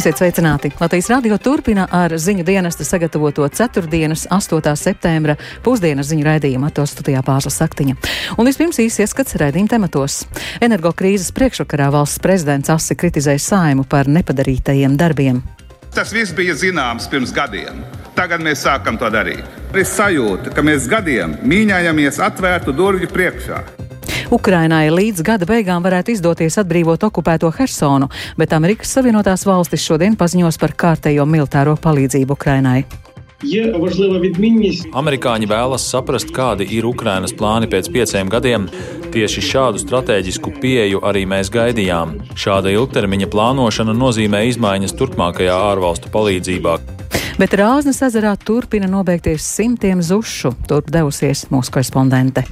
Esiet sveicināti! Latvijas radio turpina ar ziņu dienesta sagatavoto 4. 8. septembra pusdienas ziņu raidījumu atos studijā Pāzla Saktiņa. Un vispirms īsi ieskats raidījuma tematos. Energokrīzes priekšvakarā valsts prezidents asi kritizēja saimu par nepadarītajiem darbiem. Tas viss bija zināms pirms gadiem. Tagad mēs sākam to darīt. Ir sajūta, ka mēs gadiem mīņājamies atvērtu durvju priekšā. Ukrainai līdz gada beigām varētu izdoties atbrīvot okupēto Hersonu, bet Amerikas Savienotās valstis šodien paziņos par kārtējo militāro palīdzību Ukrainai. Amerikāņi vēlas saprast, kādi ir Ukrainas plāni pēc pieciem gadiem. Tieši šādu strateģisku pieeju arī mēs gaidījām. Šāda ilgtermiņa plānošana nozīmē izmaiņas turpmākajā ārvalstu palīdzībā. Bet Rāznas ezerā turpina nobeigties simtiem zušu, turp devusies mūsu korespondente.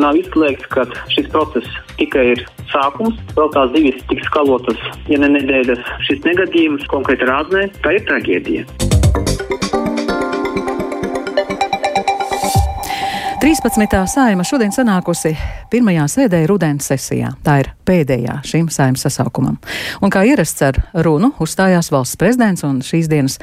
Nav izslēgts, ka šis process tikai ir sākums. Vēl tās divas tiks skalotas, ja ne nedēļas. Šis negadījums konkrēti rāznē, tā ir traģēdija. 13. saima šodien sanākusi pirmajā sēdē rudens sesijā. Tā ir pēdējā šim saimas sasaukumam. Un kā ierasts ar runu, uzstājās valsts prezidents, un šīs dienas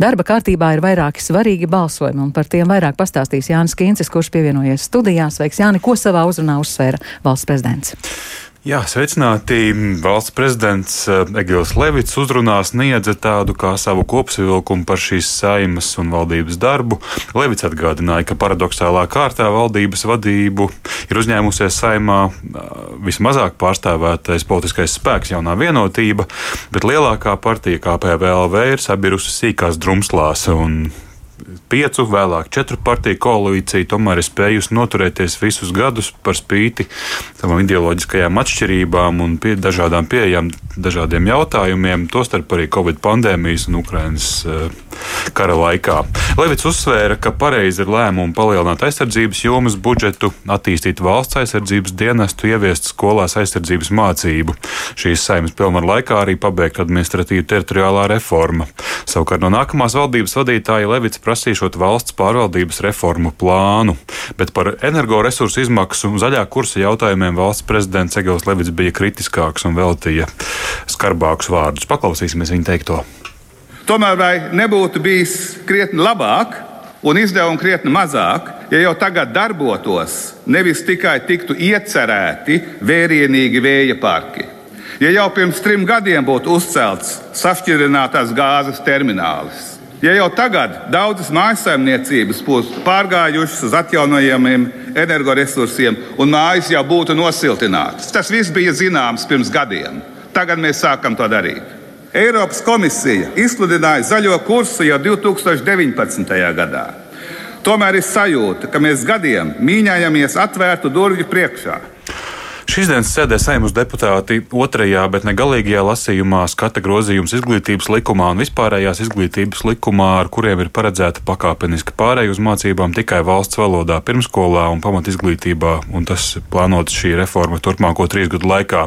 darba kārtībā ir vairāki svarīgi balsojumi, un par tiem vairāk pastāstīs Jānis Kīncis, kurš pievienojies studijās. Sveiks, Jāni, ko savā uzrunā uzsvēra valsts prezidents? Jā, sveicināti. Valsts prezidents eh, Egils Levits uzrunā sniedza tādu kā savu kopsavilkumu par šīs saimas un valdības darbu. Levits atgādināja, ka paradoxālā kārtā valdības vadību ir uzņēmusies saimā eh, vismazāk pārstāvētais politiskais spēks, jaunā vienotība, bet lielākā partija KPVLV ir sabirusi sīkās drumslās un piecu, vēlāk četru partiju koalīcija tomēr ir spējusi noturēties visus gadus par spīti savām ideoloģiskajām atšķirībām un pie dažādām pieejām, dažādiem jautājumiem, tostarp arī Covid pandēmijas un Ukrainas uh, kara laikā. Levits uzsvēra, ka pareizi ir lēmumu palielināt aizsardzības jomas budžetu, attīstīt valsts aizsardzības dienestu, ieviest skolās aizsardzības mācību. Šīs saimnes pilnvaru laikā arī pabeigt administratīva teritoriālā reforma. Savukārt no nākamās valdības vadītāja Levits prasīšot valsts pārvaldības reformu plānu, bet par energoresursu izmaksu zaļā kursa jautājumiem valsts prezidents Egils Levits bija kritiskāks un veltīja skarbākus vārdus. Paklausīsimies viņa teikto. Tomēr vai nebūtu bijis krietni labāk un izdevumi krietni mazāk, ja jau tagad darbotos, nevis tikai tiktu iecerēti vērienīgi vēja parki? Ja jau pirms trim gadiem būtu uzcelts sašķirinātās gāzes terminālis, ja jau tagad daudzas mājsaimniecības būtu pārgājušas uz atjaunojamiem energoresursiem un mājas jau būtu nosiltinātas, tas viss bija zināms pirms gadiem. Tagad mēs sākam to darīt. Eiropas komisija izsludināja zaļo kursu jau 2019. gadā. Tomēr ir sajūta, ka mēs gadiem mīņājamies atvērtu durvju priekšā. Šīs dienas sēdē saimnes deputāti otrajā, bet ne galīgajā lasījumā skata grozījums izglītības likumā un vispārējās izglītības likumā, ar kuriem ir paredzēta pakāpeniska pārēja uz mācībām tikai valsts valodā pirmskolā un pamat izglītībā, un tas plānots šī reforma turpmāko trīs gadu laikā.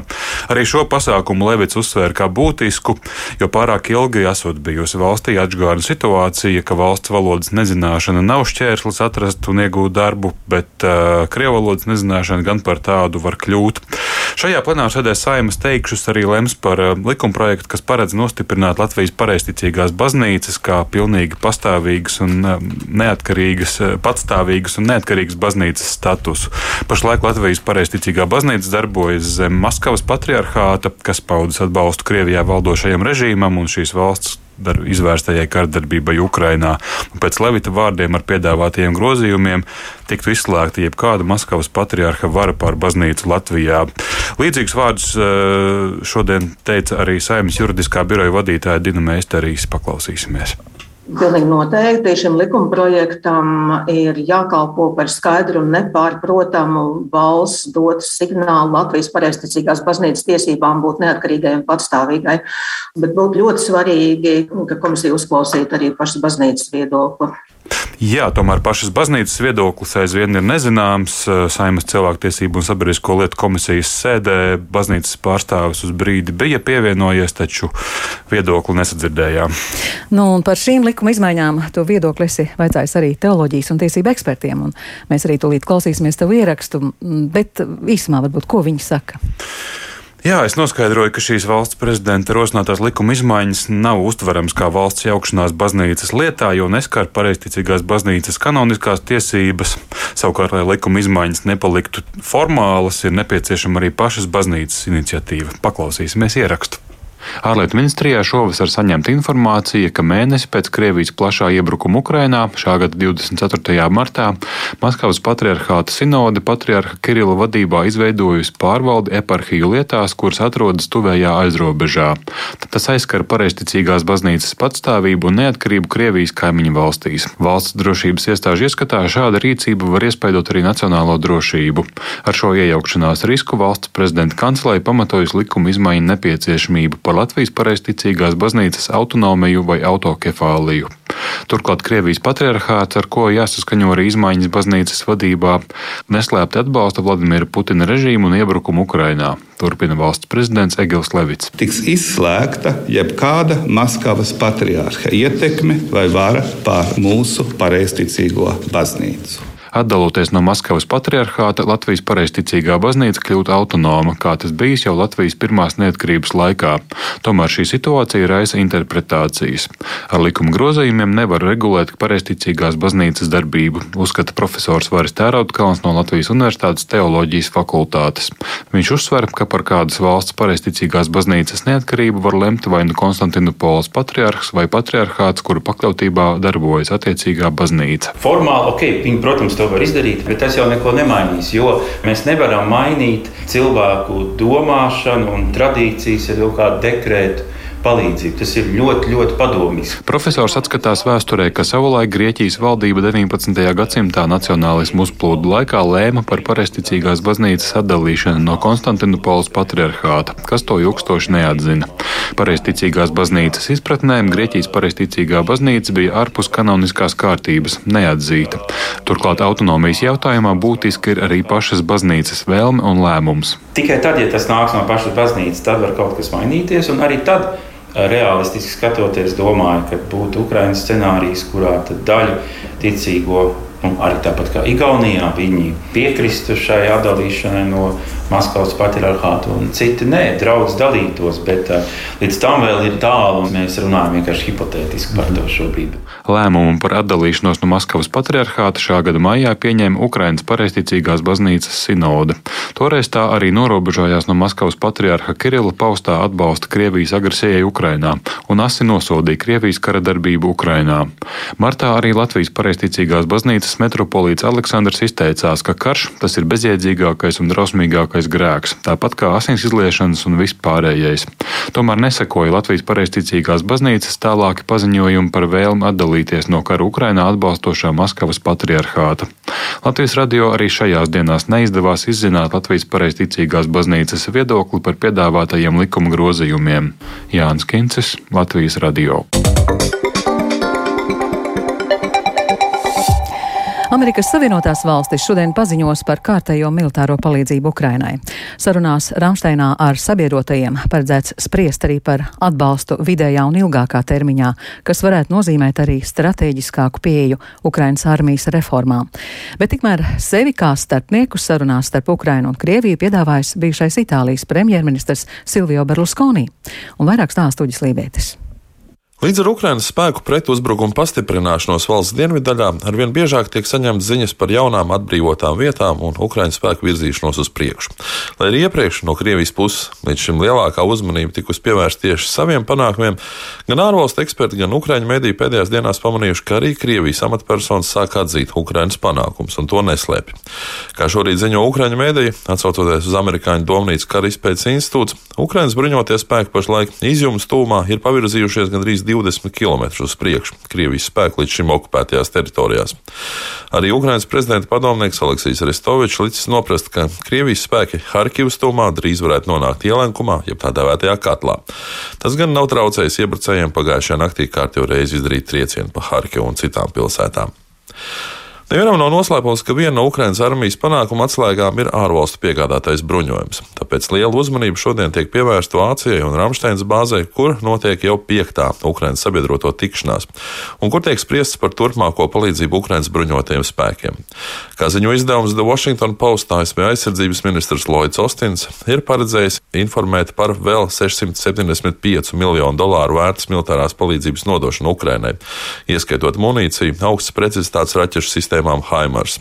Arī šo pasākumu Levits uzsvēra kā būtisku, jo pārāk ilgi esot bijusi valstī atžgārna situācija, ka valsts valodas nezināšana nav šķērslis atrast un iegūt darbu, bet uh, krievu valodas nezināšana gan par tādu var kļūt būt. Šajā plenārsēdē saimas teikšus arī lems par uh, likumprojektu, kas paredz nostiprināt Latvijas pareizticīgās baznīcas kā pilnīgi pastāvīgas un uh, neatkarīgas, uh, patstāvīgas un neatkarīgas baznīcas statusu. Pašlaik Latvijas pareizticīgā baznīca darbojas zem Maskavas patriarchāta, kas paudas atbalstu Krievijā valdošajam režīmam un šīs valsts izvērstajai kardarbībai Ukrainā. Pēc Levita vārdiem ar piedāvātajiem grozījumiem tiktu izslēgta jebkāda Maskavas patriarha vara pār baznīcu Latvijā. Līdzīgus vārdus eh, šodien teica arī saimnes juridiskā biroja vadītāja Dina Meisterīs. Paklausīsimies! Pilnīgi noteikti šim likuma projektam ir jākalpo par skaidru un nepārprotamu valsts dotu signālu Latvijas pareizticīgās baznīcas tiesībām būt neatkarīgai un patstāvīgai. Bet būtu ļoti svarīgi, ka komisija uzklausītu arī pašas baznīcas viedokli. Jā, tomēr pašas baznīcas viedoklis aizvien ir nezināms. Saimas cilvēktiesību un sabiedrisko lietu komisijas sēdē baznīcas pārstāvis uz brīdi bija pievienojies, taču viedokli nesadzirdējām. Nu, par šīm likuma izmaiņām to viedokli esi vaicājis arī teoloģijas un tiesību ekspertiem. Un mēs arī tūlīt klausīsimies tavu ierakstu, bet īsumā varbūt ko viņi saka. Jā, es noskaidroju, ka šīs valsts prezidenta rosinātās likuma izmaiņas nav uztveramas kā valsts jaukšanās baznīcas lietā, jo neskar pareizticīgās baznīcas kanoniskās tiesības. Savukārt, lai likuma izmaiņas nepaliktu formālas, ir nepieciešama arī pašas baznīcas iniciatīva. Paklausīsimies ierakstu. Ārlietu ministrijā šovasar saņemta informācija, ka mēnesi pēc Krievijas plašā iebrukuma Ukrainā šā gada 24. martā Maskavas patriarchāta sinode patriarha Kirila vadībā izveidojusi pārvaldi eparhiju lietās, kuras atrodas tuvējā aizrobežā. Tas aizskar pareizticīgās baznīcas patstāvību un neatkarību Krievijas kaimiņu valstīs. Valsts drošības iestāžu ieskatā šāda rīcība var iespaidot arī nacionālo drošību. Ar šo iejaukšanās risku valsts prezidenta kancelei pamatojas likuma izmaiņu nepieciešamību par Latvijas pareizticīgās baznīcas autonomiju vai autokefāliju. Turklāt Krievijas patriarchāts, ar ko jāsaskaņo arī izmaiņas baznīcas vadībā, neslēpti atbalsta Vladimira Putina režīmu un iebrukumu Ukrainā. Turpina valsts prezidents Egils Levits. Tiks izslēgta jebkāda Maskavas patriārha ietekme vai vara pār mūsu pareizticīgo baznīcu. Atdaloties no Maskavas patriarchāta, Latvijas pareizticīgā baznīca kļūtu autonoma, kā tas bijis jau Latvijas pirmās neatkarības laikā. Tomēr šī situācija raisa interpretācijas. Ar likuma grozījumiem nevar regulēt pareizticīgās baznīcas darbību, uzskata profesors Varis Tērautkalns no Latvijas Universitātes teoloģijas fakultātes. Viņš uzsver, ka par kādas valsts pareizticīgās baznīcas neatkarību var lemt vai nu Konstantinopols patriarhs vai patriarchāts, kuru pakļautībā darbojas attiecīgā baznīca. Formāli, ok, viņi, protams, to var izdarīt, bet tas jau neko nemainīs. Jo mēs nevaram mainīt cilvēku domāšanu un tradīcijas ar kaut kādu dekrētu palīdzību. Tas ir ļoti, ļoti padomīgs. Profesors atskatās vēsturē, ka savulaik Grieķijas valdība 19. gadsimtā nacionālismu uzplūdu laikā lēma par pareizticīgās baznīcas atdalīšanu no Konstantinopolis patriarchāta, kas to ilgstoši neatzina. Pareizticīgās baznīcas izpratnē Grieķijas pareizticīgā baznīca bija ārpus kanoniskās kārtības, neatzīta. Turklāt autonomijas jautājumā būtiski ir arī pašas baznīcas vēlme un lēmums. Tikai tad, ja tas nāks no pašas baznīcas, tad var kaut kas mainīties, arī tad realistiski skatoties, domāju, ka būtu Ukraiņas scenārijs, kurā daļa ticīgo, arī tāpat kā Igaunijā, viņi piekristu šai atdalīšanai no Maskavas patriarchātu, un citi nē, draugs dalītos, bet uh, līdz tam vēl ir tālu, un mēs runājam vienkārši hipotētiski par to šobrīd. Lēmumu par atdalīšanos no Maskavas patriarchāta šā gada maijā pieņēma Ukrainas pareizticīgās baznīcas sinode. Toreiz tā arī norobežojās no Maskavas patriarha Kirila paustā atbalsta Krievijas agresijai Ukrainā un asi nosodīja Krievijas kara darbību Ukrainā. Martā arī Latvijas pareizticīgās baznīcas metropolīts Aleksandrs izteicās, ka karš tas ir bezjēdzīgākais un drausmīgākais grēks, tāpat kā asins izliešanas un vispārējais. Tomēr nesekoja Latvijas pareizticīgās baznīcas tālāki paziņojumi par vēlmi atdalīties no kara Ukrainā atbalstošā Maskavas patriarchāta. Latvijas radio arī šajās dienās neizdevās izzināt Latvijas pareizticīgās baznīcas viedokli par piedāvātajiem likuma grozījumiem. Jānis Kincis, Latvijas radio. Amerikas Savienotās valstis šodien paziņos par kārtējo militāro palīdzību Ukrainai. Sarunās Ramsteinā ar sabiedrotajiem paredzēts spriest arī par atbalstu vidējā un ilgākā termiņā, kas varētu nozīmēt arī strateģiskāku pieeju Ukrainas armijas reformām. Bet tikmēr sevi kā starpnieku sarunās starp Ukrainu un Krieviju piedāvājis bijušais Itālijas premjerministrs Silvio Berlusconi. Un vairāk stāstu Uģis Lībētis. Līdz ar Ukrainas spēku pretuzbrukumu pastiprināšanos valsts dienvidaļā arvien biežāk tiek saņemtas ziņas par jaunām atbrīvotām vietām un Ukraiņas spēku virzīšanos uz priekšu. Lai arī iepriekš no Krievijas puses līdz šim lielākā uzmanība tikusi pievērsta tieši saviem panākumiem, gan ārvalstu eksperti, gan Ukraiņu mediji pēdējās dienās pamanījuši, ka arī Krievijas amatpersonas sāk atzīt Ukraiņas panākumus un to neslēpj. Kā šorīt ziņo Ukraiņu mediji, atsaucoties uz amerikāņu domnīcas kara izpētes institūts, Ukraiņas bruņotie spēki pašlaik izjums tūmā ir pavirzījušies gandrīz 20 km uz priekšu Krievijas spēku līdz šim okupētajās teritorijās. Arī Ukrainas prezidenta padomnieks Aleksijs Restovičs licis noprast, ka Krievijas spēki Harkivas tomā drīz varētu nonākt ielenkumā, jeb tā dēvētajā katlā. Tas gan nav traucējis iebrucējiem pagājušajā naktī kārtībā reizi izdarīt triecienu pa Harkivu un citām pilsētām. Nevienam nav noslēpums, ka viena no Ukrainas armijas panākuma atslēgām ir ārvalstu piegādātais bruņojums. Tāpēc liela uzmanība šodien tiek pievērsta Vācijai un Ramsteins bāzei, kur notiek jau piektā Ukrainas sabiedroto tikšanās, un kur tiek spriests par turpmāko palīdzību Ukrainas bruņotajiem spēkiem. Kā ziņo izdevums The Washington Post, ASV aizsardzības ministrs Lloyds Ostins ir paredzējis informēt par vēl 675 miljonu dolāru vērtas militārās palīdzības nodošanu Ukrainai, ieskaitot munīciju, augstas precizitātes raķešu sistēmu sistēmām Haimars.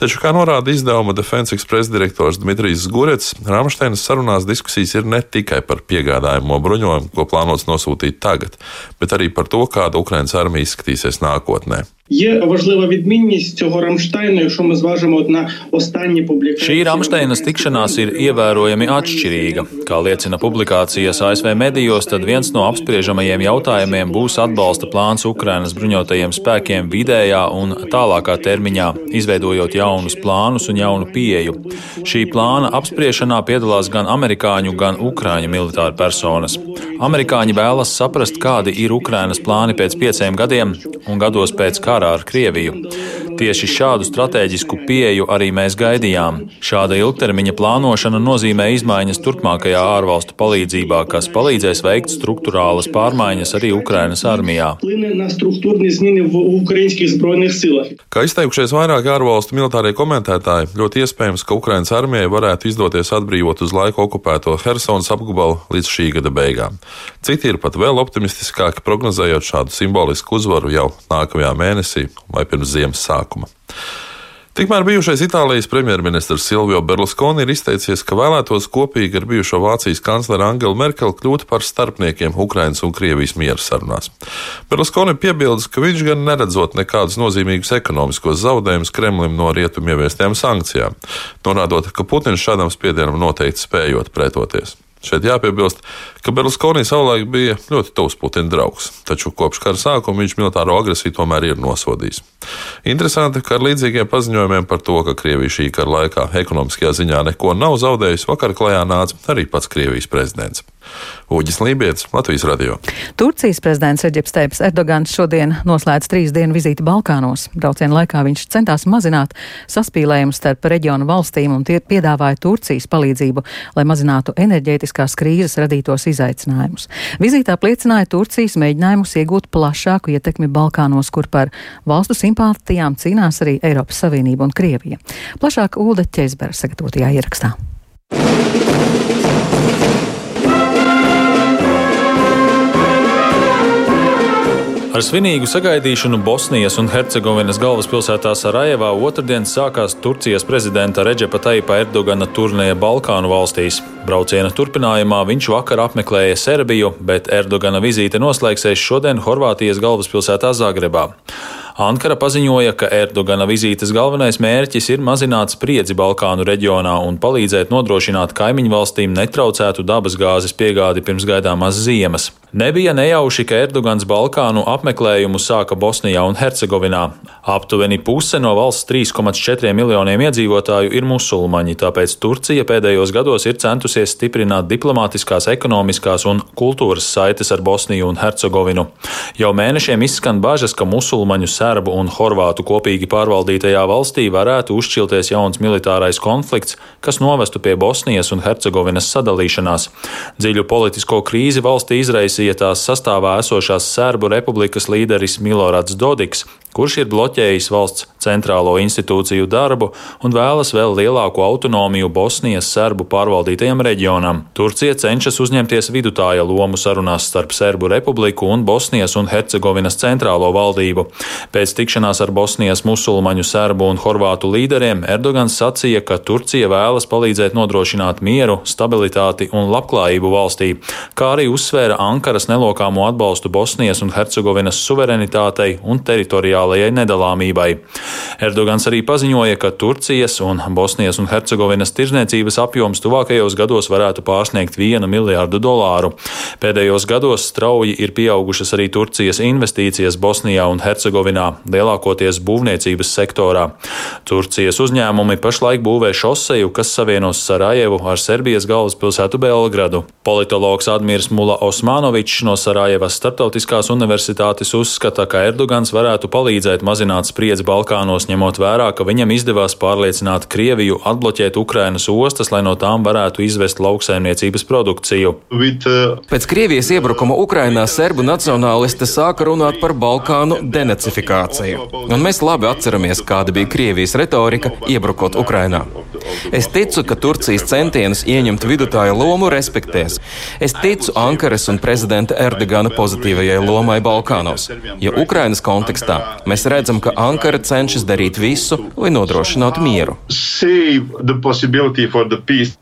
Taču, kā norāda izdevuma Defense Express direktors Dmitrijs Gurets, Rāmsteinas sarunās diskusijas ir ne tikai par piegādājumu bruņojumu, ko plānots nosūtīt tagad, bet arī par to, kāda Ukrainas armija izskatīsies nākotnē. Є важлива відмінність цього Рамштайну, якщо ми зважимо на останні публікації. Šī Ramsteinas tikšanās ir ievērojami atšķirīga. Kā liecina publikācijas ASV medijos, tad viens no apspriežamajiem jautājumiem būs atbalsta plāns Ukrainas bruņotajiem spēkiem vidējā un tālākā termiņā, izveidojot jaunus plānus un jaunu pieeju. Šī plāna apspriešanā piedalās gan amerikāņu, gan ukrāņu militāri personas. Amerikāņi vēlas saprast, kādi ir Ukrainas plāni pēc pieciem gadiem un gados pēc kara karā ar Krieviju. Tieši šādu strateģisku pieeju arī mēs gaidījām. Šāda ilgtermiņa plānošana nozīmē izmaiņas turpmākajā ārvalstu palīdzībā, kas palīdzēs veikt struktūrālas pārmaiņas arī Ukrainas armijā. Kā izteikušies vairāki ārvalstu militārie komentētāji, ļoti iespējams, ka Ukrainas armijai varētu izdoties atbrīvot uz laiku okupēto Helsonas apgabalu līdz šī gada beigām. Citi ir pat vēl optimistiskāki, prognozējot šādu simbolisku uzvaru jau nākamajā mēnesī vai pirms ziemas sākuma. Tikmēr bijušais Itālijas premjerministrs Silvio Berlusconi ir izteicies, ka vēlētos kopīgi ar bijušo Vācijas kancleru Angelu Merkeli kļūt par starpniekiem Ukrainas un Krievijas miera sarunās. Berlusconi piebildes, ka viņš gan neredzot nekādus nozīmīgus ekonomiskos zaudējumus Kremlim no rietumu ieviestiem sankcijām, norādot, ka Putins šādam spiedienam noteikti spējot pretoties. Šeit jāpiebilst, ka Berlusconi savulaik bija ļoti tuvs Putina draugs, taču kopš kara sākuma viņš militāro agresiju tomēr ir nosodījis. Interesanti, ka ar līdzīgiem paziņojumiem par to, ka Krievija šī kara laikā ekonomiskajā ziņā neko nav zaudējusi, vakar klajā nāca arī pats Krievijas prezidents. Uģis Lībijams, Latvijas radio. Turcijas prezidents Eģipts Teips Erdogans šodien noslēdz trīs dienu vizīti Balkānos. Brauciena laikā viņš centās mazināt saspīlējumu starp reģionu valstīm un piedāvāja Turcijas palīdzību, lai mazinātu enerģētiskās krīzes radītos izaicinājumus. Vizītē apliecināja Turcijas mēģinājumus iegūt plašāku ietekmi Balkānos, kur par valstu simpātijām cīnās arī Eiropas Savienība un Krievija. Plašāk Ulda Ķezbera sagatavotajā ierakstā. Ar svinīgu sagaidīšanu Bosnijas un Hercegovinas galvaspilsētā Sarajevā otrdien sākās Turcijas prezidenta Reģepa Taipa Erdogana turnēja Balkānu valstīs. Brauciena turpinājumā viņš vakar apmeklēja Serbiju, bet Erdogana vizīte noslēgsies šodien Horvātijas galvaspilsētā Zagrebā. Ankara paziņoja, ka Erdogana vizītes galvenais mērķis ir mazināt spriedzi Balkānu reģionā un palīdzēt nodrošināt kaimiņu valstīm netraucētu dabasgāzes piegādi pirms gaidāmās ziemas. Nebija nejauši, ka Erdogans Balkānu apmeklējumu sāka Bosnijā un Hercegovinā. Aptuveni puse no valsts 3,4 miljoniem iedzīvotāju ir musulmaņi, tāpēc Turcija pēdējos gados ir centusies stiprināt diplomātiskās, ekonomiskās un kultūras saites ar Bosniju un Hercegovinu. Jau mēnešiem izskan bažas, ka musulmaņu, serbu un horvātu kopīgi pārvaldītajā valstī varētu uzšķilties jauns militārais konflikts, kas novestu pie Bosnijas un Hercegovinas sadalīšanās. Dziļu politisko krīzi valstī izraisīja tās sastāvā esošās Sērbu republikas līderis Milorāds Dodiks, kurš ir bloķējis valsts centrālo institūciju darbu un vēlas vēl lielāku autonomiju Bosnijas serbu pārvaldītajam reģionam. Turcija cenšas uzņemties vidutāja lomu sarunās starp Serbu republiku un Bosnijas un Hercegovinas centrālo valdību. Pēc tikšanās ar Bosnijas musulmaņu, serbu un horvātu līderiem Erdogans sacīja, ka Turcija vēlas palīdzēt nodrošināt mieru, stabilitāti un labklājību valstī, kā arī uzsvēra Ankaras nelokāmo atbalstu Bosnijas un Hercegovinas suverenitātei un teritoriālajai nedalāmībai. Erdogans arī paziņoja, ka Turcijas un Bosnijas un Hercegovinas tirzniecības apjoms tuvākajos gados varētu pārsniegt vienu miljārdu dolāru. Pēdējos gados strauji ir pieaugušas arī Turcijas investīcijas Bosnijā un Hercegovinā, Turcijā, lielākoties būvniecības sektorā. Turcijas uzņēmumi pašlaik būvē šoseju, kas savienos Sarajevu ar Serbijas galvaspilsētu Belgradu. Politologs Admirs Mula Osmanovičs no Sarajevas Startautiskās universitātes uzskata, ka Erdogans varētu palīdzēt mazināt spriedzi Balkānos, ņemot vērā, ka viņam izdevās pārliecināt Krieviju atbloķēt Ukrainas ostas, lai no tām varētu izvest lauksaimniecības produkciju. Pēc Krievijas iebrukuma Ukrainā serbu nacionālisti sāka runāt par Balkānu denacifikāciju. Un mēs labi atceramies, kāda bija Krievijas retorika iebrukot Ukrainā. Es ticu, ka Turcijas centienus ieņemt vidutāja lomu respektēs. Es ticu Ankaras un prezidenta Erdogana pozitīvajai lomai Balkānos, jo Ukrainas kontekstā mēs redzam, ka Ankara cenšas darīt visu, lai nodrošinātu mieru.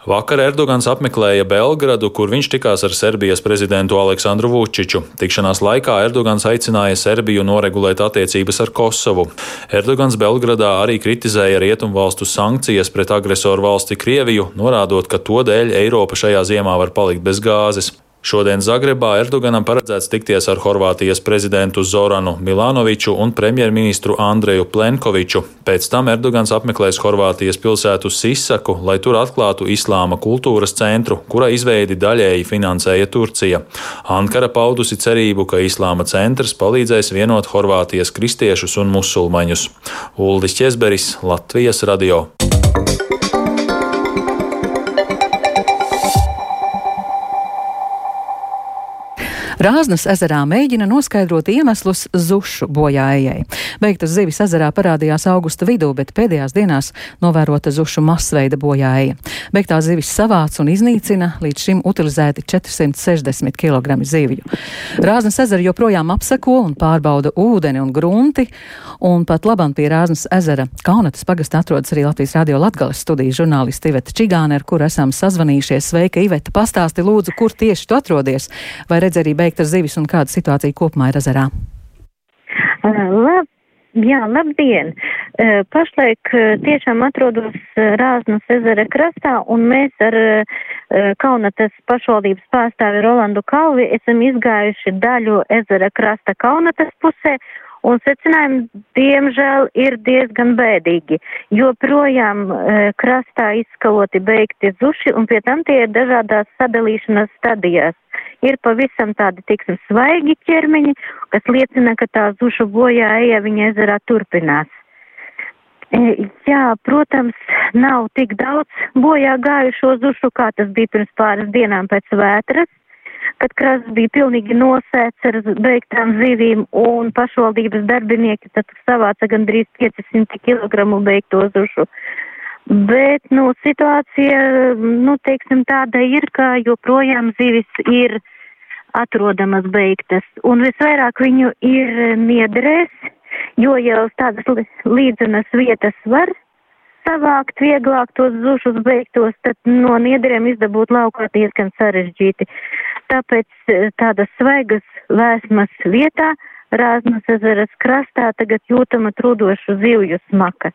Vakar Erdogans apmeklēja Belgradu, kur viņš tikās ar Serbijas prezidentu Aleksandru Vučiču. Tikšanās laikā Erdogans aicināja Serbiju noregulēt attiecības ar Kosovu. Erdogans Belgradā arī kritizēja rietumvalstu sankcijas pret agresoru valsti Krieviju, norādot, ka to dēļ Eiropa šajā ziemā var palikt bez gāzes. Šodien Zagrebā Erdoganam paredzēts tikties ar Horvātijas prezidentu Zoranu Milanoviču un premjerministru Andreju Plenkoviču. Pēc tam Erdogans apmeklēs Horvātijas pilsētu Sisaku, lai tur atklātu islāma kultūras centru, kura izveidi daļēji finansēja Turcija. Ankara paudusi cerību, ka islāma centrs palīdzēs vienot Horvātijas kristiešus un musulmaņus. Uldis Česberis, Latvijas radio. Rāznas ezerā mēģina noskaidrot iemeslus zušu bojājai. Beigtas zivis ezerā parādījās augusta vidū, bet pēdējās dienās novērota zušu masveida bojājai. Beigtās zivis savāc un iznīcina līdz šim utilizēti 460 kg zivju. Rāznas ezera joprojām apseko un pārbauda ūdeni un grunti, un pat labam pie Rāznas ezera Kaunatas pagasta atrodas arī Latvijas radio Latgales studijas žurnālisti Iveta Čigāne, ar kuru esam sazvanījušies. Sveika, Iveta, pastāsti lūdzu, kur tieši tu atrodies, vai redz arī beigtas zivis un kāda situācija kopumā ir ezerā? Lab, jā, labdien! Pašlaik tiešām atrodos Rāznas ezera krastā un mēs ar Kaunatas pašvaldības pārstāvi Rolandu Kalvi esam izgājuši daļu ezera krasta Kaunatas pusē un secinājumi, diemžēl, ir diezgan bēdīgi, jo projām e, krastā izskaloti beigti zuši, un pie tam tie ir dažādās sadalīšanas stadijās. Ir pavisam tādi, tiksim, svaigi ķermeņi, kas liecina, ka tā zušu bojā eja viņa ezerā turpinās. E, jā, protams, nav tik daudz bojā gājušo zušu, kā tas bija pirms pāris dienām pēc vētras kad krasts bija pilnīgi nosēts ar beigtām zivīm un pašvaldības darbinieki tad savāca gandrīz 500 kg beigto zušu. Bet, nu, situācija, nu, teiksim, tāda ir, ka joprojām zivis ir atrodamas beigtas, un visvairāk viņu ir niedrēs, jo jau tādas līdzenas vietas var savākt vieglāk tos zušus beigtos, tad no niedriem izdabūt laukā diezgan sarežģīti tāpēc e, tādas svaigas vēsmas vietā Rāznas ezeras krastā tagad jūtama trūdošu zivju smaka.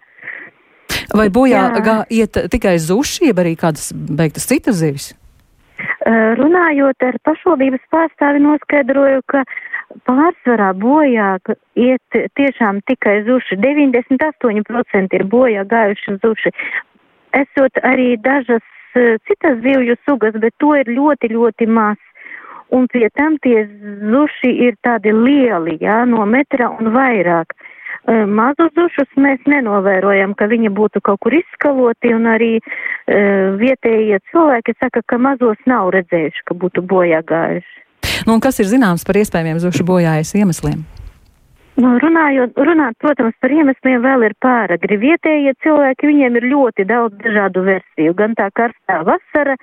Vai bojā gā, iet tikai zuši, jeb arī kādas beigtas citas zivis? E, runājot ar pašvaldības pārstāvi noskaidroju, ka pārsvarā bojā iet tiešām tikai zuši. 98% ir bojā gājuši zuši. Esot arī dažas e, citas zivju sugas, bet to ir ļoti, ļoti maz un pie tam tie zuši ir tādi lieli, jā, no metra un vairāk. Mazu zušus mēs nenovērojam, ka viņi būtu kaut kur izskaloti, un arī uh, vietējie cilvēki saka, ka mazos nav redzējuši, ka būtu bojā gājuši. Nu, kas ir zināms par iespējamiem zušu bojājas iemesliem? Nu, runājot, runāt, protams, par iemesliem vēl ir pāragri. Vietējie cilvēki, viņiem ir ļoti daudz dažādu versiju. Gan tā karstā vasara,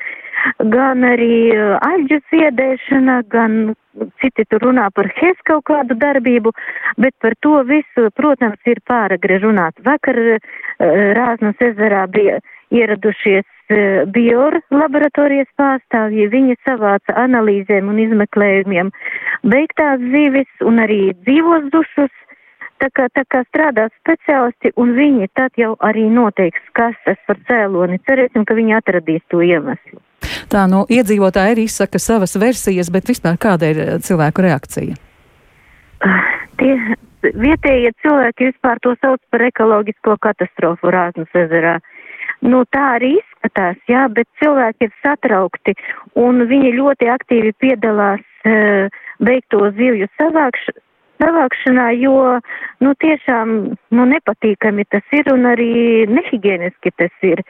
gan arī uh, aļģu ziedēšana, gan citi tur runā par hes kaut kādu darbību, bet par to visu, protams, ir pāragri runāt. Vakar uh, Rāznas ezerā bija ieradušies Eh, Bior laboratorijas pārstāvji, viņi savāca analīzēm un izmeklējumiem beigtās zīves un arī dzīvos dušus. Tā kā, tā kā strādā speciālisti, un viņi tad jau arī noteiks, kas tas par cēloni. Cerēsim, ka viņi atradīs to iemeslu. Tā, nu, iedzīvotāji arī izsaka savas versijas, bet vispār kāda ir eh, cilvēku reakcija? Tie, vietējie cilvēki vispār to sauc par ekoloģisko katastrofu Rāznas ezerā. Nu, tā arī izskatās, jā, bet cilvēki ir satraukti un viņi ļoti aktīvi piedalās uh, beigto zivju savākš, savākšanā, jo, nu, tiešām, nu, nepatīkami tas ir un arī nehigieniski tas ir.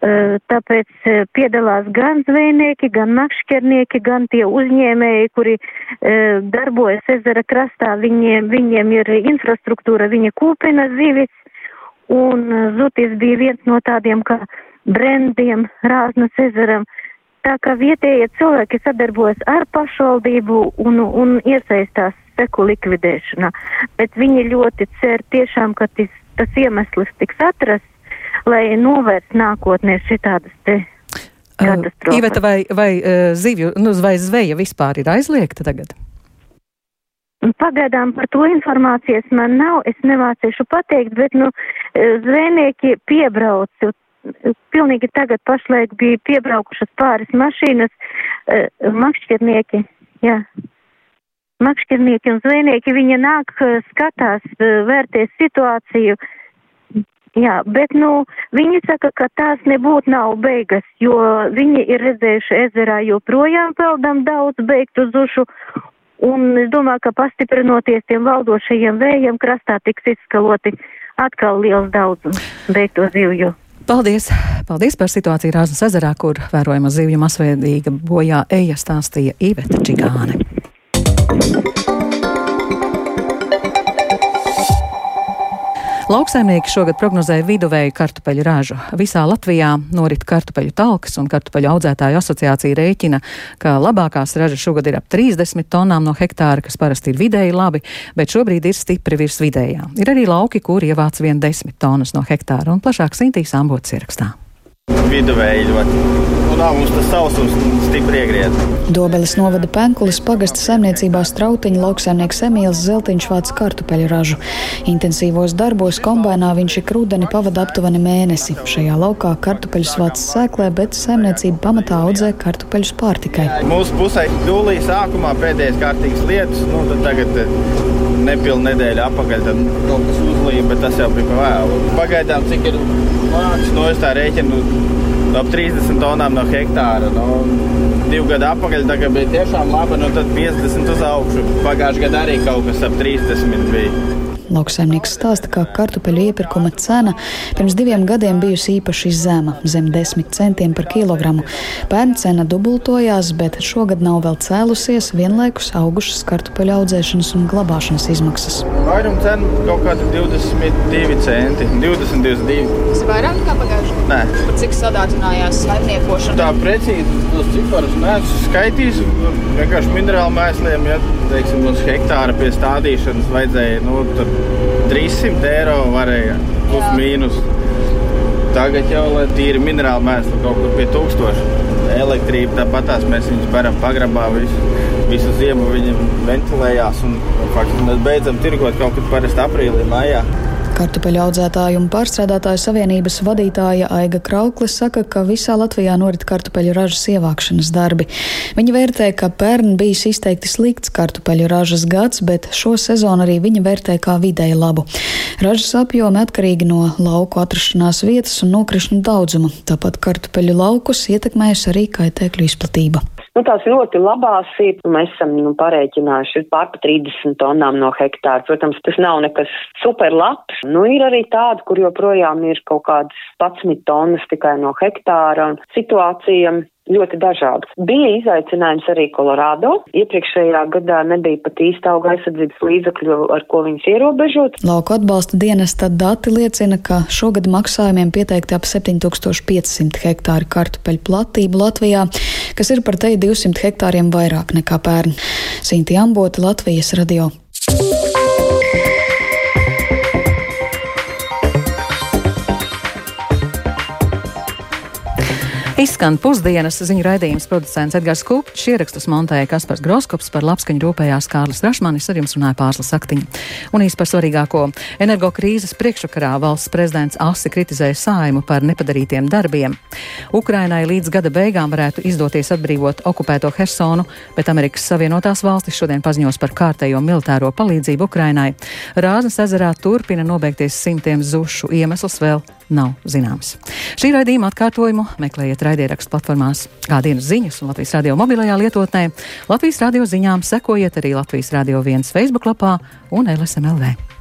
Uh, tāpēc uh, piedalās gan zvejnieki, gan makšķernieki, gan tie uzņēmēji, kuri uh, darbojas ezera krastā, viņiem, viņiem ir infrastruktūra, viņi kūpina zivis un uh, Zutis bija viens no tādiem kā brendiem Rāznas ezeram. Tā kā vietējie cilvēki sadarbojas ar pašvaldību un, un iesaistās seku likvidēšanā, bet viņi ļoti cer tiešām, ka tis, tas iemesls tiks atrasts, lai novērst nākotnē šitādas te. Uh, Iveta, vai, vai uh, zivju, nu, vai zveja vispār ir aizliegta tagad? Pagaidām par to informācijas man nav, es nemācīšu pateikt, bet, nu, zvejnieki piebrauc, pilnīgi tagad pašlaik bija piebraukušas pāris mašīnas, makšķernieki, jā. Makšķernieki un zvejnieki, viņi nāk, skatās, vērties situāciju, jā, bet, nu, viņi saka, ka tās nebūtu nav beigas, jo viņi ir redzējuši ezerā joprojām peldam daudz beigtu zušu, Un es domāju, ka pastiprinoties tiem valdošajiem vējiem, krastā tiks izskaloti atkal liels daudzums beigto zivju. Paldies! Paldies par situāciju Rāznas ezerā, kur vērojama zivju masveidīga bojā eja stāstīja Īveta Čigāne. Lauksaimnieki šogad prognozēja viduvēju kartupeļu ražu. Visā Latvijā norit kartupeļu talkas un kartupeļu audzētāju asociācija rēķina, ka labākās ražas šogad ir ap 30 tonām no hektāra, kas parasti ir vidēji labi, bet šobrīd ir stipri virs vidējā. Ir arī lauki, kur ievāc vien 10 tonnas no hektāra un plašāk Sintīs ambots ierakstā. Viduvēji ļoti. Nu, nav mums tas sausums stipri iegriezts. Dobeles novada Penkulis pagasta saimniecībā strautiņa lauksaimnieks Emīls Zeltiņš vāc kartupeļu ražu. Intensīvos darbos kombainā viņš ik rudeni pavada aptuveni mēnesi. Šajā laukā kartupeļus vāc sēklē, bet saimniecība pamatā audzē kartupeļus pārtikai. Mūsu pusē jūlija sākumā pēdējais kārtīgs lietus, nu tad tagad eh, nepilna nedēļa apakaļ, tad kaut kas uzlīja, bet tas jau bija vēlu. Pagaidām, cik ir vāks, no es tā rēķinu ap 30 tonām no hektāra. Nu, divu gadu atpakaļ tā bija tiešām laba, nu tad 50 uz augšu. Pagājušajā gadā arī kaut kas ap 30 bija. Lauksaimnieks stāsta, ka kartupeļu iepirkuma cena pirms diviem gadiem bijusi īpaši zema - zem 10 centiem par kilogramu. Pērn cena dubultojās, bet šogad nav vēl cēlusies, vienlaikus augušas kartupeļu audzēšanas un glabāšanas izmaksas. Vairuma cena kaut kāda 22 centi, 20, 22. Tas ir vairāk nekā pagājušajā gadā? Nē. Par cik sadārdzinājās saimniekošana? Tā precīzi tos ciparus neesmu skaitījis. Vienkārši minerālu mēsliem, ja teiksim, uz hektāra pie stādīšanas vajadzēja nu, 300 eiro varēja plus mīnus. Tagad jau ir tīri minerāli mēsli kaut kur pie 1000. Elektrība tāpatās mēs viņus varam pagrabā visu, visu ziemu. Viņi ventilējās un faktiski mēs beidzam tirgot kaut kad parasti aprīlī, maijā. Kartupeļu audzētāju un pārstrādātāju savienības vadītāja Aiga Krauklis saka, ka visā Latvijā norit kartupeļu ražas ievākšanas darbi. Viņa vērtē, ka pērn bijis izteikti slikts kartupeļu ražas gads, bet šo sezonu arī viņa vērtē kā vidēji labu. Ražas apjomi atkarīgi no lauku atrašanās vietas un nokrišņu daudzuma, tāpat kartupeļu laukus ietekmējusi arī kaitēkļu izplatība. Nu, tās ļoti labās ir, mēs esam nu, parēķinājuši pār pa 30 tonām no hektāra. Protams, tas nav nekas super labs. Nu, ir arī tādi, kur joprojām ir kaut kādas 11 tonnas tikai no hektāra. Un situācija ļoti dažādas. Bija izaicinājums arī Kolorādo. Iepriekšējā gadā nebija pat īsta auga aizsardzības līdzakļu, ar ko viņus ierobežot. Lauku atbalsta dienesta dati liecina, ka šogad maksājumiem pieteikti ap 7500 hektāri kartupeļu platību Latvijā, kas ir par te 200 hektāriem vairāk nekā pērn. Sinti Ambota, Latvijas radio. Izskan pusdienas ziņu raidījums producents Edgars Kupčs, ierakstus montēja Kaspars Groskops, par labskaņu rūpējās Kārlis Rašmanis, ar jums runāja Pārslas Saktiņa. Un īsti par svarīgāko - energokrīzes priekšvakarā valsts prezidents asi kritizēja saimu par nepadarītiem darbiem. Ukrainai līdz gada beigām varētu izdoties atbrīvot okupēto Hersonu, bet Amerikas Savienotās valstis šodien paziņos par kārtējo militāro palīdzību Ukrainai. Rāznas ezerā turpina nobeigties simtiem zušu iemesls vēl nav zināms. Šī raidījuma atkārtojumu meklējiet raidierakstu platformās kā dienas ziņas un Latvijas radio mobilajā lietotnē. Latvijas radio ziņām sekojiet arī Latvijas radio viens Facebook lapā un LSMLV.